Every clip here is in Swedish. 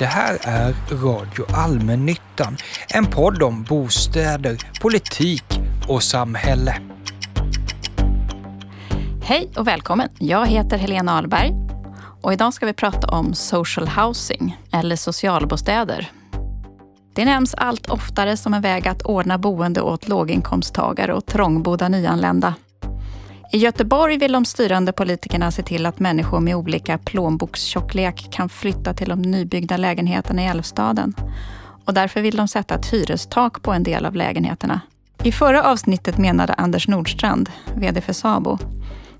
Det här är Radio Allmännyttan, en podd om bostäder, politik och samhälle. Hej och välkommen! Jag heter Helena Ahlberg och idag ska vi prata om social housing, eller socialbostäder. Det nämns allt oftare som en väg att ordna boende åt låginkomsttagare och trångbodda nyanlända. I Göteborg vill de styrande politikerna se till att människor med olika plånbokstjocklek kan flytta till de nybyggda lägenheterna i Älvstaden. Och därför vill de sätta ett hyrestak på en del av lägenheterna. I förra avsnittet menade Anders Nordstrand, VD för SABO,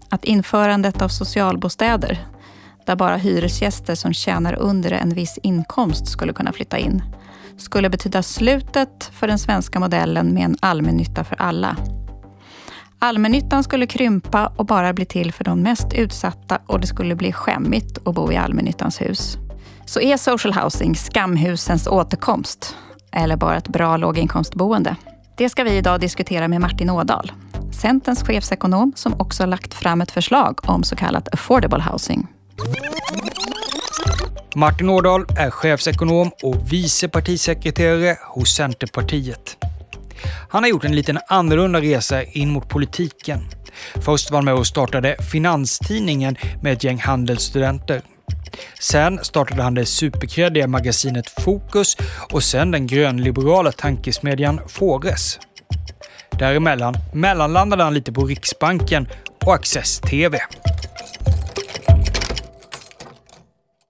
att införandet av socialbostäder, där bara hyresgäster som tjänar under en viss inkomst skulle kunna flytta in, skulle betyda slutet för den svenska modellen med en allmännytta för alla. Allmännyttan skulle krympa och bara bli till för de mest utsatta och det skulle bli skämmigt att bo i allmännyttans hus. Så är social housing skamhusens återkomst? Eller bara ett bra låginkomstboende? Det ska vi idag diskutera med Martin Ådahl, Centerns chefsekonom som också lagt fram ett förslag om så kallat affordable housing. Martin Ådahl är chefsekonom och vice partisekreterare hos Centerpartiet. Han har gjort en liten annorlunda resa in mot politiken. Först var han med och startade Finanstidningen med ett gäng handelsstudenter. Sen startade han det superkreddiga magasinet Fokus och sen den grönliberala tankesmedjan Fores. Däremellan mellanlandade han lite på Riksbanken och Access TV.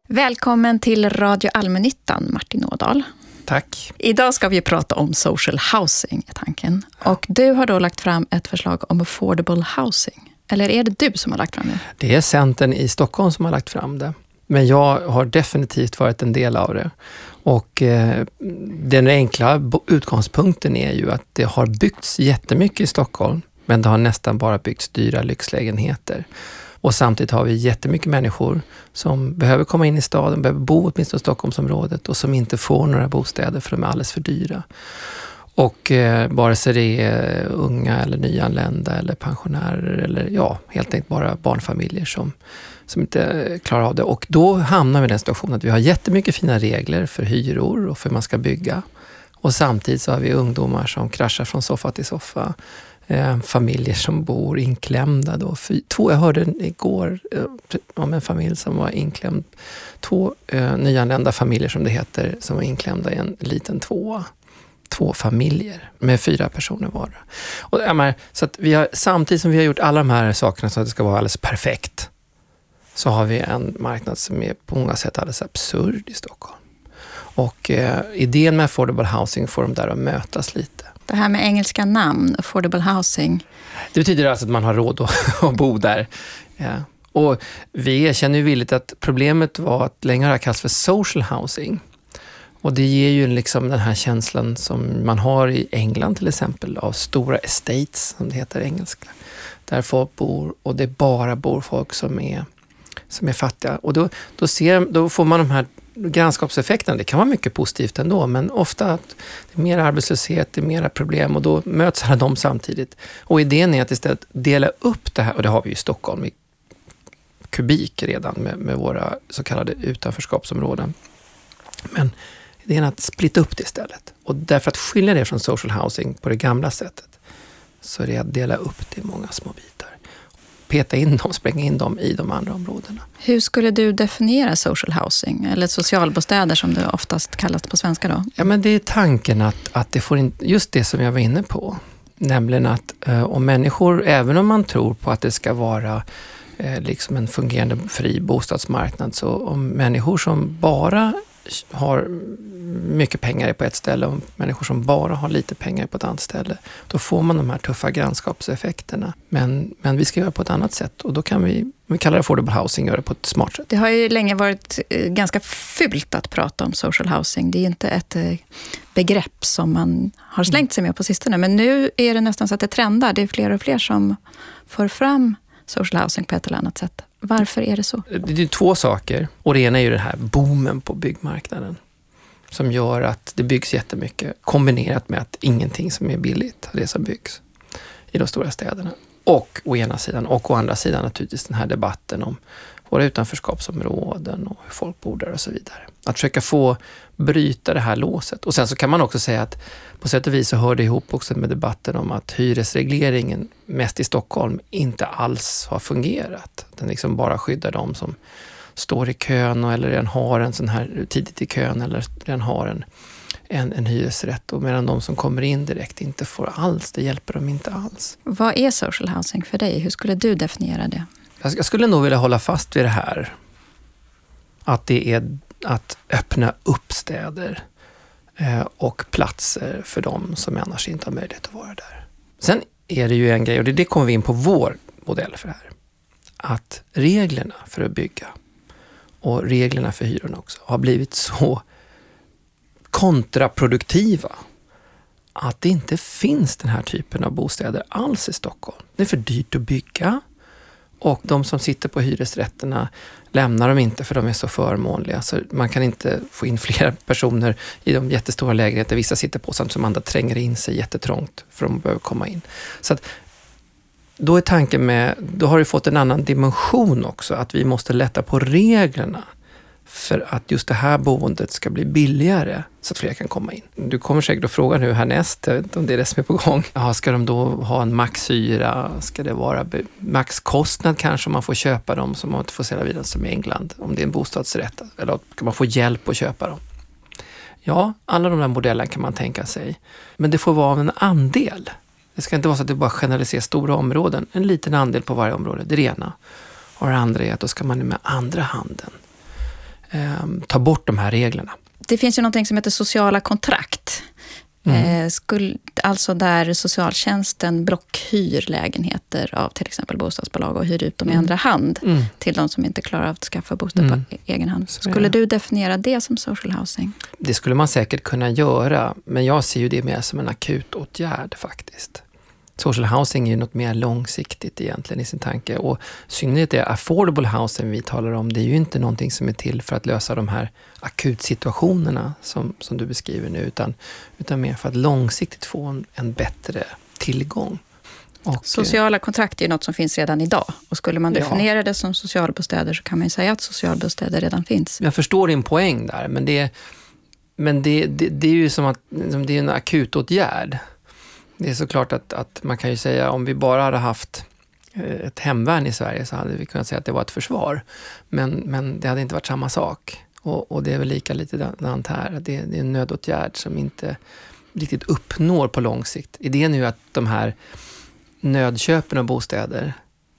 Välkommen till Radio Allmännyttan, Martin Ådahl. Tack. Idag ska vi prata om social housing, är tanken. Och du har då lagt fram ett förslag om affordable housing. Eller är det du som har lagt fram det? Det är Centern i Stockholm som har lagt fram det. Men jag har definitivt varit en del av det. Och eh, den enkla utgångspunkten är ju att det har byggts jättemycket i Stockholm, men det har nästan bara byggts dyra lyxlägenheter. Och samtidigt har vi jättemycket människor som behöver komma in i staden, behöver bo åtminstone i Stockholmsområdet och som inte får några bostäder för de är alldeles för dyra. Och eh, vare sig det är unga eller nyanlända eller pensionärer eller ja, helt enkelt bara barnfamiljer som, som inte eh, klarar av det. Och då hamnar vi i den situationen att vi har jättemycket fina regler för hyror och för hur man ska bygga. Och samtidigt så har vi ungdomar som kraschar från soffa till soffa eh, familjer som bor inklämda. Då. För, två, jag hörde igår eh, om en familj som var inklämd. Två eh, nyanlända familjer som det heter, som var inklämda i en liten tvåa. Två familjer med fyra personer var. Och, ja, men, så att vi har, samtidigt som vi har gjort alla de här sakerna så att det ska vara alldeles perfekt, så har vi en marknad som är på många sätt alldeles absurd i Stockholm. Och eh, idén med affordable housing får de där att mötas lite. Det här med engelska namn, affordable housing. Det betyder alltså att man har råd att, att bo där. Ja. Och vi erkänner ju villigt att problemet var att länge har det kallats för social housing. Och det ger ju liksom den här känslan som man har i England till exempel av stora estates, som det heter engelska. Där folk bor och det bara bor folk som är, som är fattiga. Och då, då, ser, då får man de här grannskapseffekten, det kan vara mycket positivt ändå, men ofta att det är mer arbetslöshet, det är mera problem och då möts alla de samtidigt. Och idén är att istället dela upp det här, och det har vi ju i Stockholm i kubik redan med, med våra så kallade utanförskapsområden. Men idén är att splitta upp det istället. Och därför att skilja det från social housing på det gamla sättet, så är det att dela upp det i många små bitar peta in dem, spränga in dem i de andra områdena. Hur skulle du definiera social housing, eller socialbostäder som det oftast kallas på svenska då? Ja, men det är tanken att, att det får in, just det som jag var inne på, nämligen att eh, om människor, även om man tror på att det ska vara eh, liksom en fungerande fri bostadsmarknad, så om människor som bara har mycket pengar på ett ställe och människor som bara har lite pengar på ett annat ställe. Då får man de här tuffa grannskapseffekterna. Men, men vi ska göra på ett annat sätt och då kan vi, vi kallar det affordable housing, göra det på ett smart sätt. Det har ju länge varit eh, ganska fult att prata om social housing. Det är inte ett eh, begrepp som man har slängt sig med på sistone. Men nu är det nästan så att det trendar. Det är fler och fler som får fram social housing på ett eller annat sätt. Varför är det så? Det är två saker. Och det ena är ju den här boomen på byggmarknaden som gör att det byggs jättemycket kombinerat med att ingenting som är billigt av det som byggs i de stora städerna. Och å ena sidan och å andra sidan naturligtvis den här debatten om våra utanförskapsområden och hur folk bor där och så vidare. Att försöka få bryta det här låset. Och sen så kan man också säga att på sätt och vis så hör det ihop också med debatten om att hyresregleringen, mest i Stockholm, inte alls har fungerat. Den liksom bara skyddar de som står i kön eller redan har en sån här tidigt i kön eller redan har en, en, en hyresrätt och medan de som kommer in direkt inte får alls, det hjälper dem inte alls. Vad är social housing för dig? Hur skulle du definiera det? Jag skulle nog vilja hålla fast vid det här. Att det är att öppna upp städer eh, och platser för de som annars inte har möjlighet att vara där. Sen är det ju en grej, och det, det kommer vi in på vår modell för det här. Att reglerna för att bygga och reglerna för hyrorna också har blivit så kontraproduktiva att det inte finns den här typen av bostäder alls i Stockholm. Det är för dyrt att bygga och de som sitter på hyresrätterna lämnar dem inte för de är så förmånliga. Så man kan inte få in flera personer i de jättestora lägenheter vissa sitter på samtidigt som andra tränger in sig jättetrångt för de behöver komma in. Så att då är tanken med, då har det fått en annan dimension också, att vi måste lätta på reglerna för att just det här boendet ska bli billigare så att fler kan komma in. Du kommer säkert att fråga nu härnäst, jag vet inte om det är det som är på gång. Ja, ska de då ha en maxhyra? Ska det vara maxkostnad kanske om man får köpa dem som man inte får sälja vidare som i England, om det är en bostadsrätt? Eller kan man få hjälp att köpa dem? Ja, alla de där modellerna kan man tänka sig. Men det får vara en andel. Det ska inte vara så att det bara generaliserar stora områden. En liten andel på varje område, det är det ena. Och det andra är att då ska man med andra handen ta bort de här reglerna. Det finns ju någonting som heter sociala kontrakt. Mm. Eh, skuld, alltså där socialtjänsten blockhyr lägenheter av till exempel bostadsbolag och hyr ut dem mm. i andra hand mm. till de som inte klarar av att skaffa bostad på mm. egen hand. Skulle du definiera det som social housing? Det skulle man säkert kunna göra, men jag ser ju det mer som en akut åtgärd faktiskt. Social housing är ju något mer långsiktigt egentligen i sin tanke och synnerhet det affordable housing vi talar om, det är ju inte någonting som är till för att lösa de här akutsituationerna som, som du beskriver nu, utan, utan mer för att långsiktigt få en, en bättre tillgång. Och, Sociala kontrakt är ju något som finns redan idag. Och skulle man definiera ja. det som socialbostäder så kan man ju säga att socialbostäder redan finns. Jag förstår din poäng där, men det, men det, det, det är ju som att det är en akutåtgärd. Det är såklart att, att man kan ju säga om vi bara hade haft eh, ett hemvärn i Sverige så hade vi kunnat säga att det var ett försvar. Men, men det hade inte varit samma sak. Och, och det är väl lika likadant här. Det, det är en nödåtgärd som inte riktigt uppnår på lång sikt. Idén är ju att de här nödköpen av bostäder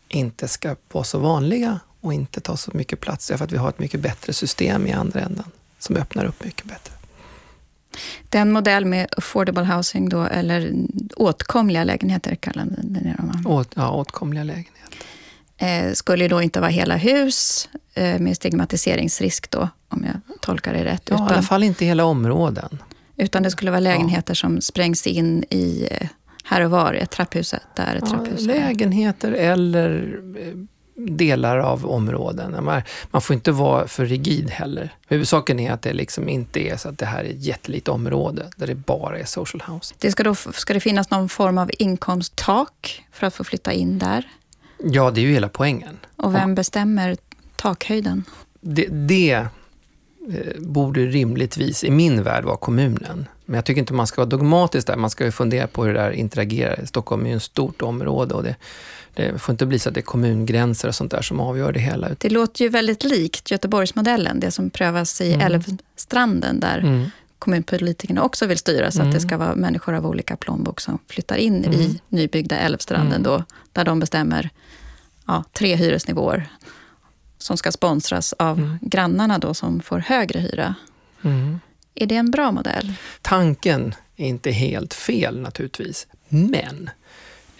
inte ska vara så vanliga och inte ta så mycket plats, därför att vi har ett mycket bättre system i andra änden som öppnar upp mycket bättre. Den modell med affordable housing då, eller åtkomliga lägenheter kallar ni dem Åt, Ja, åtkomliga lägenheter. Eh, skulle då inte vara hela hus eh, med stigmatiseringsrisk då, om jag tolkar det rätt. Ja, utan, i alla fall inte hela områden. Utan det skulle vara lägenheter ja. som sprängs in i eh, här och var, ett trapphus där, ett ja, trapphus Lägenheter eller eh, delar av områden. Man får inte vara för rigid heller. Huvudsaken är att det liksom inte är så att det här är ett jättelitet område där det bara är social house. Det ska, då, ska det finnas någon form av inkomsttak för att få flytta in där? Ja, det är ju hela poängen. Och vem bestämmer takhöjden? Det, det eh, borde rimligtvis, i min värld, vara kommunen. Men jag tycker inte man ska vara dogmatisk där. Man ska ju fundera på hur det där interagerar. Stockholm är ju ett stort område och det det får inte bli så att det är kommungränser och sånt där som avgör det hela. Det låter ju väldigt likt Göteborgsmodellen, det som prövas i mm. Älvstranden där mm. kommunpolitikerna också vill styra så mm. att det mm. ska vara människor av olika plånbok som flyttar in mm. i nybyggda Älvstranden mm. då, där de bestämmer ja, tre hyresnivåer som ska sponsras av mm. grannarna då som får högre hyra. Är det en bra modell? Tanken är inte helt fel naturligtvis, men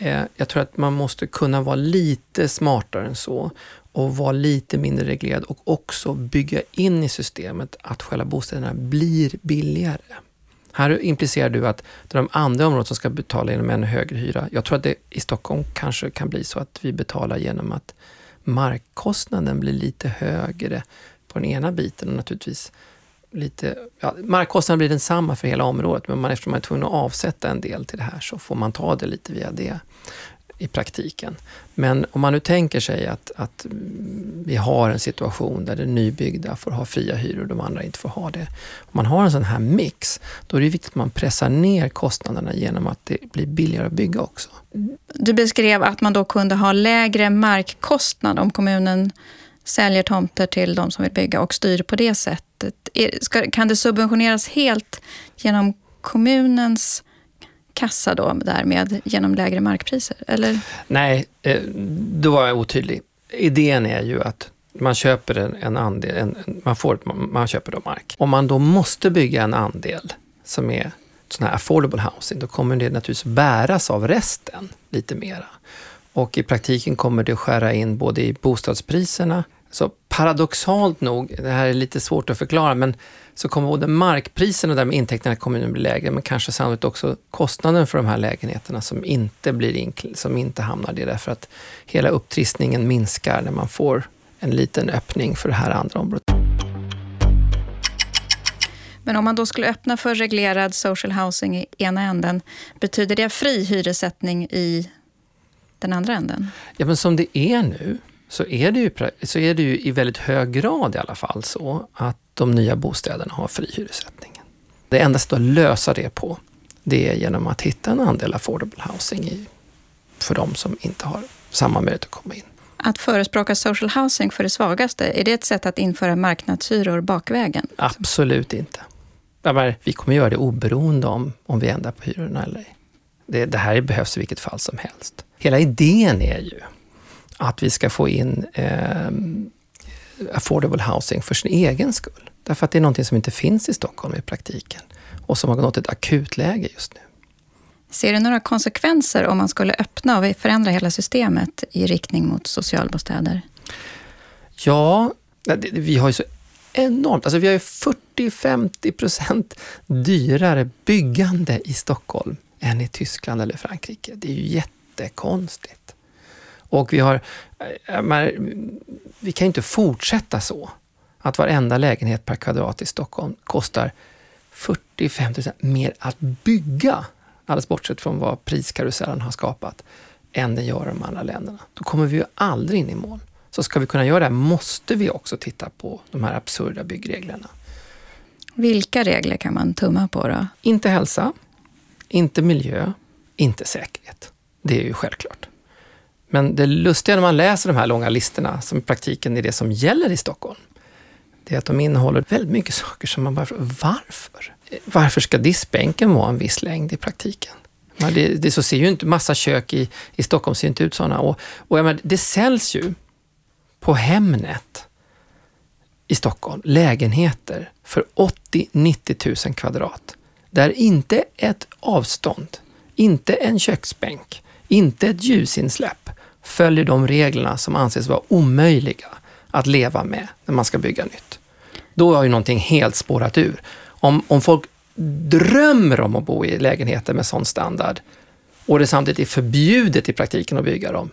Eh, jag tror att man måste kunna vara lite smartare än så och vara lite mindre reglerad och också bygga in i systemet att själva bostäderna blir billigare. Här implicerar du att det är de andra områden som ska betala genom ännu högre hyra. Jag tror att det i Stockholm kanske kan bli så att vi betalar genom att markkostnaden blir lite högre på den ena biten och naturligtvis lite, ja, markkostnaden blir densamma för hela området, men man, eftersom man är tvungen att avsätta en del till det här så får man ta det lite via det. i praktiken. Men om man nu tänker sig att, att vi har en situation där det nybyggda får ha fria hyror och de andra inte får ha det. Om man har en sån här mix, då är det viktigt att man pressar ner kostnaderna genom att det blir billigare att bygga också. Du beskrev att man då kunde ha lägre markkostnad om kommunen säljer tomter till de som vill bygga och styr på det sättet. Kan det subventioneras helt genom kommunens kassa då därmed genom lägre markpriser? Eller? Nej, eh, då var jag otydlig. Idén är ju att man köper en, en andel, en, man, får, man köper då mark. Om man då måste bygga en andel som är sån här affordable housing, då kommer det naturligtvis bäras av resten lite mera. Och i praktiken kommer det skära in både i bostadspriserna, så paradoxalt nog, det här är lite svårt att förklara, men så kommer både markpriserna och därmed intäkterna i kommunen bli lägre, men kanske sannolikt också kostnaden för de här lägenheterna som inte, blir som inte hamnar det, därför att hela upptrissningen minskar när man får en liten öppning för det här andra området. Men om man då skulle öppna för reglerad social housing i ena änden, betyder det fri hyressättning i den andra änden? Ja, men som det är nu så är det ju, så är det ju i väldigt hög grad i alla fall så att de nya bostäderna har fri hyressättning. Det enda sättet att lösa det på, det är genom att hitta en andel affordable housing i, för de som inte har samma möjlighet att komma in. Att förespråka social housing för det svagaste, är det ett sätt att införa marknadshyror bakvägen? Absolut inte. Vi kommer göra det oberoende om, om vi ändrar på hyrorna eller ej. Det, det här behövs i vilket fall som helst. Hela idén är ju att vi ska få in eh, affordable housing för sin egen skull. Därför att det är någonting som inte finns i Stockholm i praktiken och som har nått ett akutläge just nu. Ser du några konsekvenser om man skulle öppna och förändra hela systemet i riktning mot socialbostäder? Ja, vi har ju så enormt, alltså vi har ju 40-50 procent dyrare byggande i Stockholm än i Tyskland eller Frankrike. Det är ju jättekonstigt. Och vi har, eh, vi kan ju inte fortsätta så. Att varenda lägenhet per kvadrat i Stockholm kostar 40-50 mer att bygga, alldeles bortsett från vad priskarusellen har skapat, än det gör i de andra länderna. Då kommer vi ju aldrig in i mål. Så ska vi kunna göra det måste vi också titta på de här absurda byggreglerna. Vilka regler kan man tumma på då? Inte hälsa, inte miljö, inte säkerhet. Det är ju självklart. Men det lustiga när man läser de här långa listorna, som i praktiken är det som gäller i Stockholm, det är att de innehåller väldigt mycket saker som man bara frågar, varför? Varför ska diskbänken vara en viss längd i praktiken? Det, det så ser ju inte, massa kök i, i Stockholm ser inte ut sådana. Och, och jag menar, det säljs ju på Hemnet i Stockholm lägenheter för 80-90 000 kvadrat. Där inte ett avstånd, inte en köksbänk, inte ett ljusinsläpp följer de reglerna som anses vara omöjliga att leva med när man ska bygga nytt. Då har ju någonting helt spårat ur. Om, om folk drömmer om att bo i lägenheter med sån standard och det samtidigt är förbjudet i praktiken att bygga dem,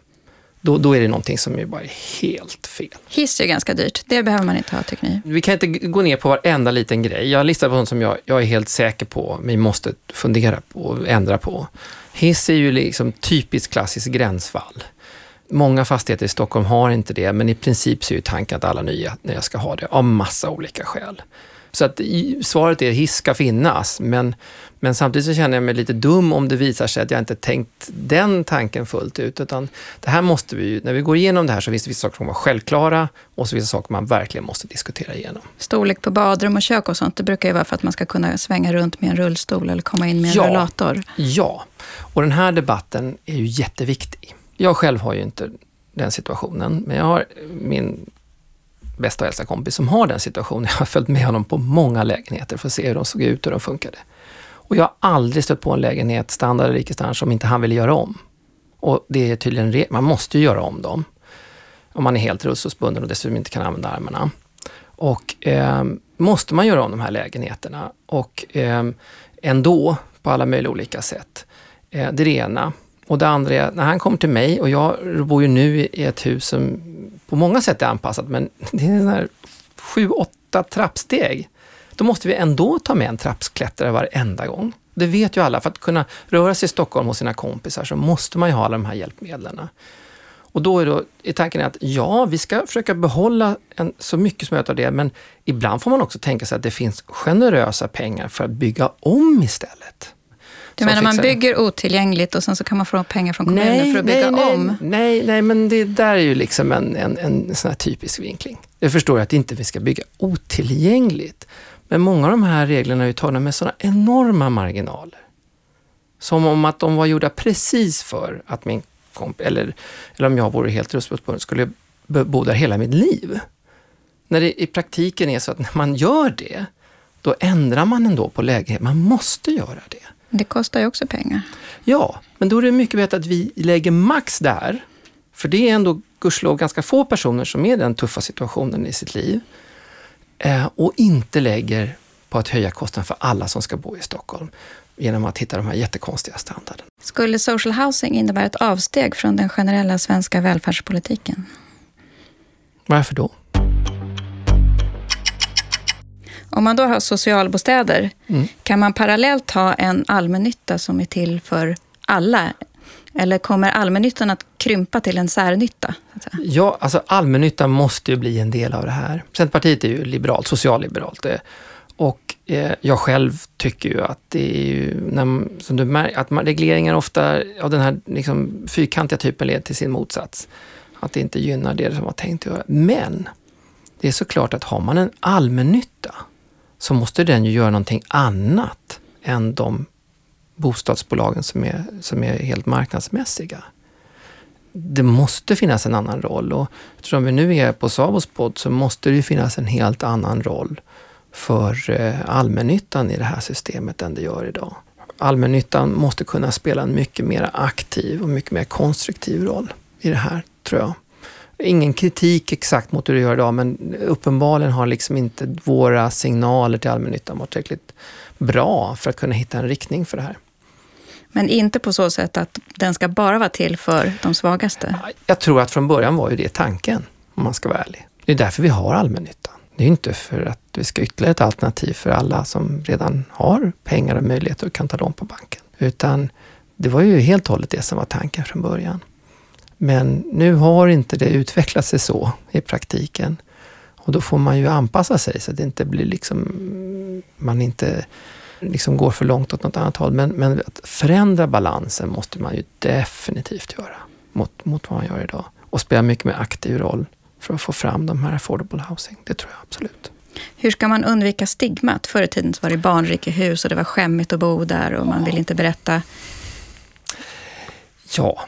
då, då är det någonting som är bara helt fel. Hiss är ganska dyrt. Det behöver man inte ha, tycker ni? Vi kan inte gå ner på varenda liten grej. Jag listar på sånt som jag, jag är helt säker på, vi måste fundera på och ändra på. Hiss är ju liksom typiskt klassiskt gränsfall. Många fastigheter i Stockholm har inte det, men i princip så är ju tanken att alla nya, nya ska ha det, av massa olika skäl. Så att svaret är hiss ska finnas, men, men samtidigt så känner jag mig lite dum om det visar sig att jag inte tänkt den tanken fullt ut. Utan det här måste vi när vi går igenom det här så finns det vissa saker som var självklara och så vissa saker man verkligen måste diskutera igenom. Storlek på badrum och kök och sånt, det brukar ju vara för att man ska kunna svänga runt med en rullstol eller komma in med en ja, rullator. Ja, och den här debatten är ju jätteviktig. Jag själv har ju inte den situationen, men jag har min bästa och äldsta kompis som har den situationen. Jag har följt med honom på många lägenheter för att se hur de såg ut och hur de funkade. Och jag har aldrig stött på en lägenhet, standard eller icke-standard, som inte han ville göra om. Och det är tydligen, man måste ju göra om dem. Om man är helt rullstolsbunden och dessutom inte kan använda armarna. Och eh, måste man göra om de här lägenheterna och eh, ändå på alla möjliga olika sätt. Eh, det är det ena. Och det andra är, när han kommer till mig, och jag bor ju nu i ett hus som på många sätt är anpassat, men det är här sju, åtta trappsteg. Då måste vi ändå ta med en trappsklättrare varenda gång. Det vet ju alla. För att kunna röra sig i Stockholm hos sina kompisar så måste man ju ha alla de här hjälpmedlen. Och då är, då, är tanken att ja, vi ska försöka behålla en, så mycket som möjligt av det, men ibland får man också tänka sig att det finns generösa pengar för att bygga om istället. Du menar man bygger otillgängligt och sen så kan man få pengar från kommunen nej, för att bygga nej, om? Nej, nej, men det där är ju liksom en, en, en sån här typisk vinkling. Jag förstår att inte vi ska bygga otillgängligt, men många av de här reglerna är ju tagna med sådana enorma marginaler. Som om att de var gjorda precis för att min kompis, eller, eller om jag vore helt rustbunden, skulle bo där hela mitt liv. När det i praktiken är så att när man gör det, då ändrar man ändå på läget. Man måste göra det. Det kostar ju också pengar. Ja, men då är det mycket bättre att vi lägger max där. För det är ändå gudskelov ganska få personer som är i den tuffa situationen i sitt liv. Eh, och inte lägger på att höja kostnaden för alla som ska bo i Stockholm genom att hitta de här jättekonstiga standarderna. Skulle social housing innebära ett avsteg från den generella svenska välfärdspolitiken? Varför då? Om man då har socialbostäder, mm. kan man parallellt ha en allmännytta som är till för alla? Eller kommer allmännyttan att krympa till en särnytta? Ja, alltså allmännyttan måste ju bli en del av det här. Centerpartiet är ju liberalt, socialliberalt. Eh, och eh, jag själv tycker ju att det är ju, när, som du märker, att regleringar ofta av den här liksom, fyrkantiga typen leder till sin motsats. Att det inte gynnar det som var tänkt att göra. Men det är såklart att har man en allmännytta så måste den ju göra någonting annat än de bostadsbolagen som är, som är helt marknadsmässiga. Det måste finnas en annan roll och eftersom vi nu är på Sabos podd så måste det ju finnas en helt annan roll för eh, allmännyttan i det här systemet än det gör idag. Allmännyttan måste kunna spela en mycket mer aktiv och mycket mer konstruktiv roll i det här, tror jag. Ingen kritik exakt mot hur det gör idag, men uppenbarligen har liksom inte våra signaler till allmännyttan varit tillräckligt bra för att kunna hitta en riktning för det här. Men inte på så sätt att den ska bara vara till för de svagaste? Jag tror att från början var ju det tanken, om man ska vara ärlig. Det är därför vi har allmännyttan. Det är inte för att vi ska ytterligare ett alternativ för alla som redan har pengar och möjligheter och kan ta lån på banken. Utan det var ju helt och hållet det som var tanken från början. Men nu har inte det utvecklat sig så i praktiken. Och då får man ju anpassa sig så att det inte blir liksom, man inte liksom går för långt åt något annat håll. Men, men att förändra balansen måste man ju definitivt göra mot, mot vad man gör idag. Och spela mycket mer aktiv roll för att få fram de här affordable housing. Det tror jag absolut. Hur ska man undvika stigmat? Förr i tiden var det barnrikehus och det var skämmigt att bo där och man vill inte berätta. Ja,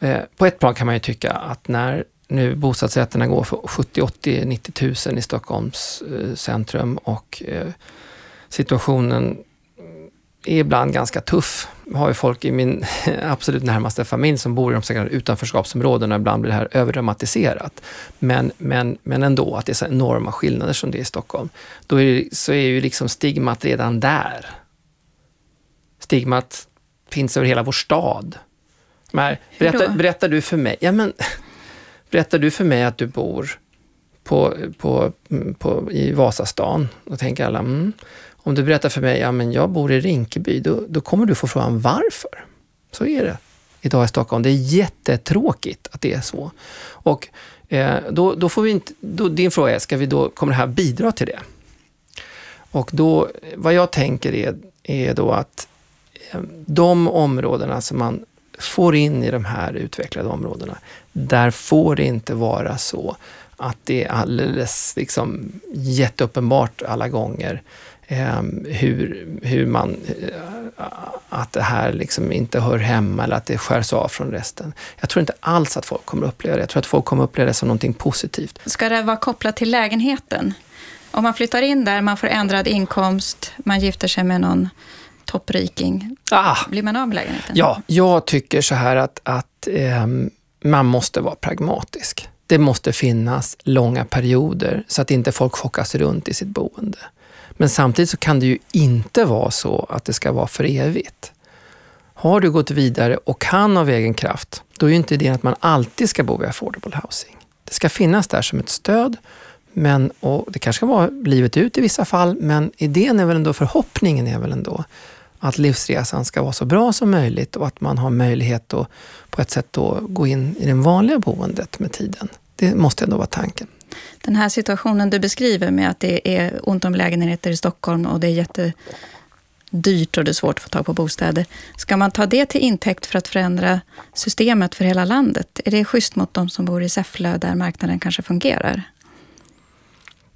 eh, på ett plan kan man ju tycka att när nu bostadsrätterna går för 70, 80, 90 tusen i Stockholms eh, centrum och eh, situationen är ibland ganska tuff. Jag har ju folk i min absolut närmaste familj som bor i de så kallade utanförskapsområdena. Ibland blir det här överdramatiserat. Men, men, men ändå, att det är så enorma skillnader som det är i Stockholm. Då är det, så är ju liksom stigmat redan där. Stigmat finns över hela vår stad. Men, berättar, berättar du för mig, ja men, berättar du för mig att du bor på, på, på, i Vasastan, då tänker alla, mm, om du berättar för mig, ja men jag bor i Rinkeby, då, då kommer du få frågan varför. Så är det idag i Stockholm. Det är jättetråkigt att det är så. Och eh, då, då får vi inte, då, din fråga är, ska vi då, kommer det här bidra till det? Och då, vad jag tänker är, är då att eh, de områdena som man får in i de här utvecklade områdena, där får det inte vara så att det är alldeles liksom, jätteuppenbart alla gånger Ehm, hur, hur man, eh, att det här liksom inte hör hemma eller att det skärs av från resten. Jag tror inte alls att folk kommer uppleva det. Jag tror att folk kommer uppleva det som någonting positivt. Ska det vara kopplat till lägenheten? Om man flyttar in där, man får ändrad inkomst, man gifter sig med någon toppriking. Ah, Blir man av med lägenheten? Ja, jag tycker så här att, att eh, man måste vara pragmatisk. Det måste finnas långa perioder så att inte folk chockas runt i sitt boende. Men samtidigt så kan det ju inte vara så att det ska vara för evigt. Har du gått vidare och kan av egen kraft, då är ju inte idén att man alltid ska bo i affordable housing. Det ska finnas där som ett stöd, men, och det kanske ska vara livet ut i vissa fall, men idén är väl ändå, förhoppningen är väl ändå att livsresan ska vara så bra som möjligt och att man har möjlighet att på ett sätt då gå in i det vanliga boendet med tiden. Det måste ändå vara tanken. Den här situationen du beskriver med att det är ont om lägenheter i Stockholm och det är jättedyrt och det är svårt att få tag på bostäder. Ska man ta det till intäkt för att förändra systemet för hela landet? Är det schysst mot de som bor i Säffle där marknaden kanske fungerar?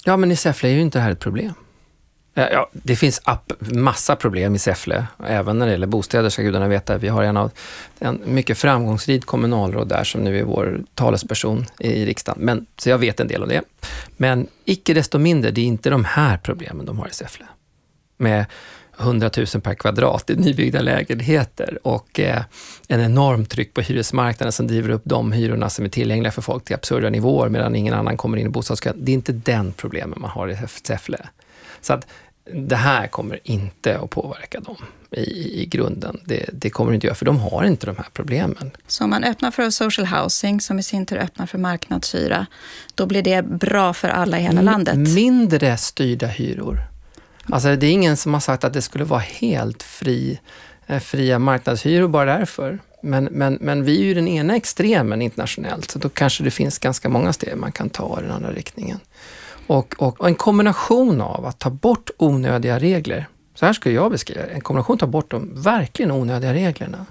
Ja, men i Säffle är ju inte det här ett problem. Eh, ja, det finns massa problem i Säffle, även när det gäller bostäder ska gudarna veta. Vi har en, av, en mycket framgångsrik kommunalråd där som nu är vår talesperson i riksdagen. Men, så jag vet en del om det. Men icke desto mindre, det är inte de här problemen de har i Säffle. Med 100 000 per kvadrat i nybyggda lägenheter och eh, en enorm tryck på hyresmarknaden som driver upp de hyrorna som är tillgängliga för folk till absurda nivåer medan ingen annan kommer in i bostadskön. Det är inte den problemen man har i Säffle. Så att det här kommer inte att påverka dem i, i grunden. Det, det kommer det inte göra, för de har inte de här problemen. Så om man öppnar för social housing, som i sin tur öppnar för marknadshyra, då blir det bra för alla i hela landet? Mindre styrda hyror. Alltså det är ingen som har sagt att det skulle vara helt fri, eh, fria marknadshyror bara därför. Men, men, men vi är ju den ena extremen internationellt, så då kanske det finns ganska många steg man kan ta i den andra riktningen. Och, och, och, en kombination av att ta bort onödiga regler, så här skulle jag beskriva en kombination att ta bort de verkligen onödiga reglerna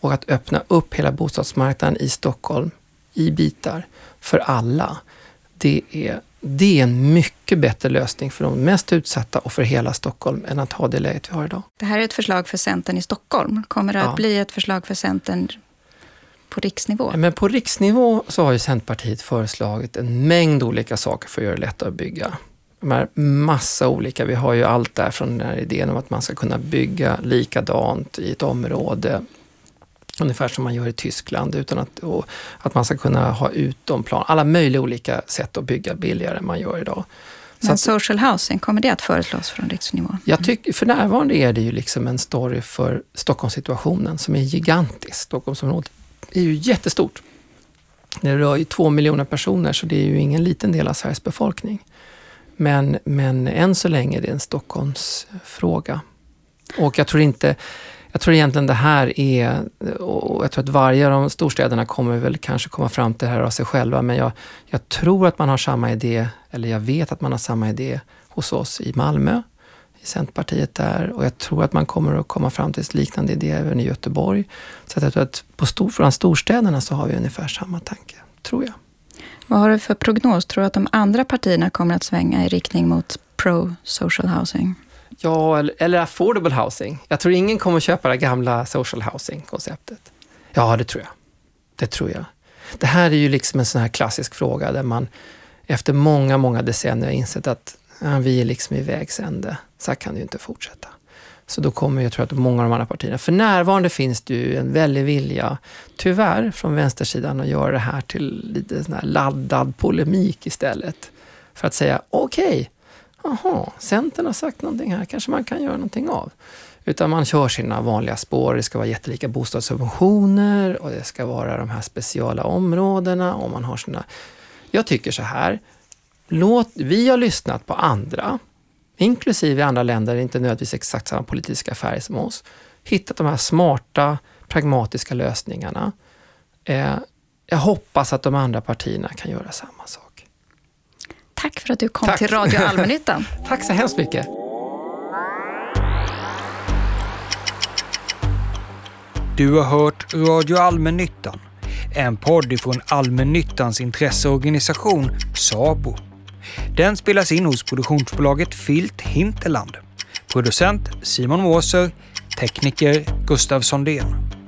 och att öppna upp hela bostadsmarknaden i Stockholm i bitar för alla. Det är, det är en mycket bättre lösning för de mest utsatta och för hela Stockholm än att ha det läget vi har idag. Det här är ett förslag för Centern i Stockholm. Kommer det ja. att bli ett förslag för Centern på riksnivå? Men på riksnivå så har ju Centerpartiet föreslagit en mängd olika saker för att göra det lättare att bygga. De här massa olika, vi har ju allt där från den här idén om att man ska kunna bygga likadant i ett område Ungefär som man gör i Tyskland, utan att, att man ska kunna ha utomplan. Alla möjliga olika sätt att bygga billigare än man gör idag. Men att, social housing, kommer det att föreslås från riksnivå? Jag tycker, för närvarande är det ju liksom en story för Stockholmssituationen som är gigantisk. Stockholmsområdet är ju jättestort. Det rör ju två miljoner personer, så det är ju ingen liten del av Sveriges befolkning. Men, men än så länge är det en Stockholmsfråga. Och jag tror inte, jag tror egentligen det här är, och jag tror att varje av de storstäderna kommer väl kanske komma fram till det här av sig själva, men jag, jag tror att man har samma idé, eller jag vet att man har samma idé hos oss i Malmö i Centerpartiet där och jag tror att man kommer att komma fram till liknande idé även i Göteborg. Så jag tror att på stor, från storstäderna så har vi ungefär samma tanke, tror jag. Vad har du för prognos? Tror du att de andra partierna kommer att svänga i riktning mot pro-social housing? Ja, eller affordable housing. Jag tror ingen kommer att köpa det gamla social housing-konceptet. Ja, det tror jag. Det tror jag. Det här är ju liksom en sån här klassisk fråga där man efter många, många decennier har insett att ja, vi är liksom i vägs ände. Så här kan det ju inte fortsätta. Så då kommer jag tror att många av de andra partierna, för närvarande finns det ju en väldig vilja, tyvärr, från vänstersidan att göra det här till lite sån här laddad polemik istället. För att säga, okej, okay, jaha, Centern har sagt någonting här, kanske man kan göra någonting av. Utan man kör sina vanliga spår. Det ska vara jättelika bostadssubventioner och det ska vara de här speciala områdena och man har sina... Jag tycker så här, låt, vi har lyssnat på andra, inklusive andra länder, inte nödvändigtvis exakt samma politiska färg som oss, hittat de här smarta, pragmatiska lösningarna. Eh, jag hoppas att de andra partierna kan göra samma sak. Tack för att du kom Tack. till Radio Allmännyttan. Tack så hemskt mycket. Du har hört Radio Allmännyttan, en podd ifrån allmännyttans intresseorganisation SABO. Den spelas in hos produktionsbolaget Filt Hinterland. Producent Simon Måser, tekniker Gustav Sondén.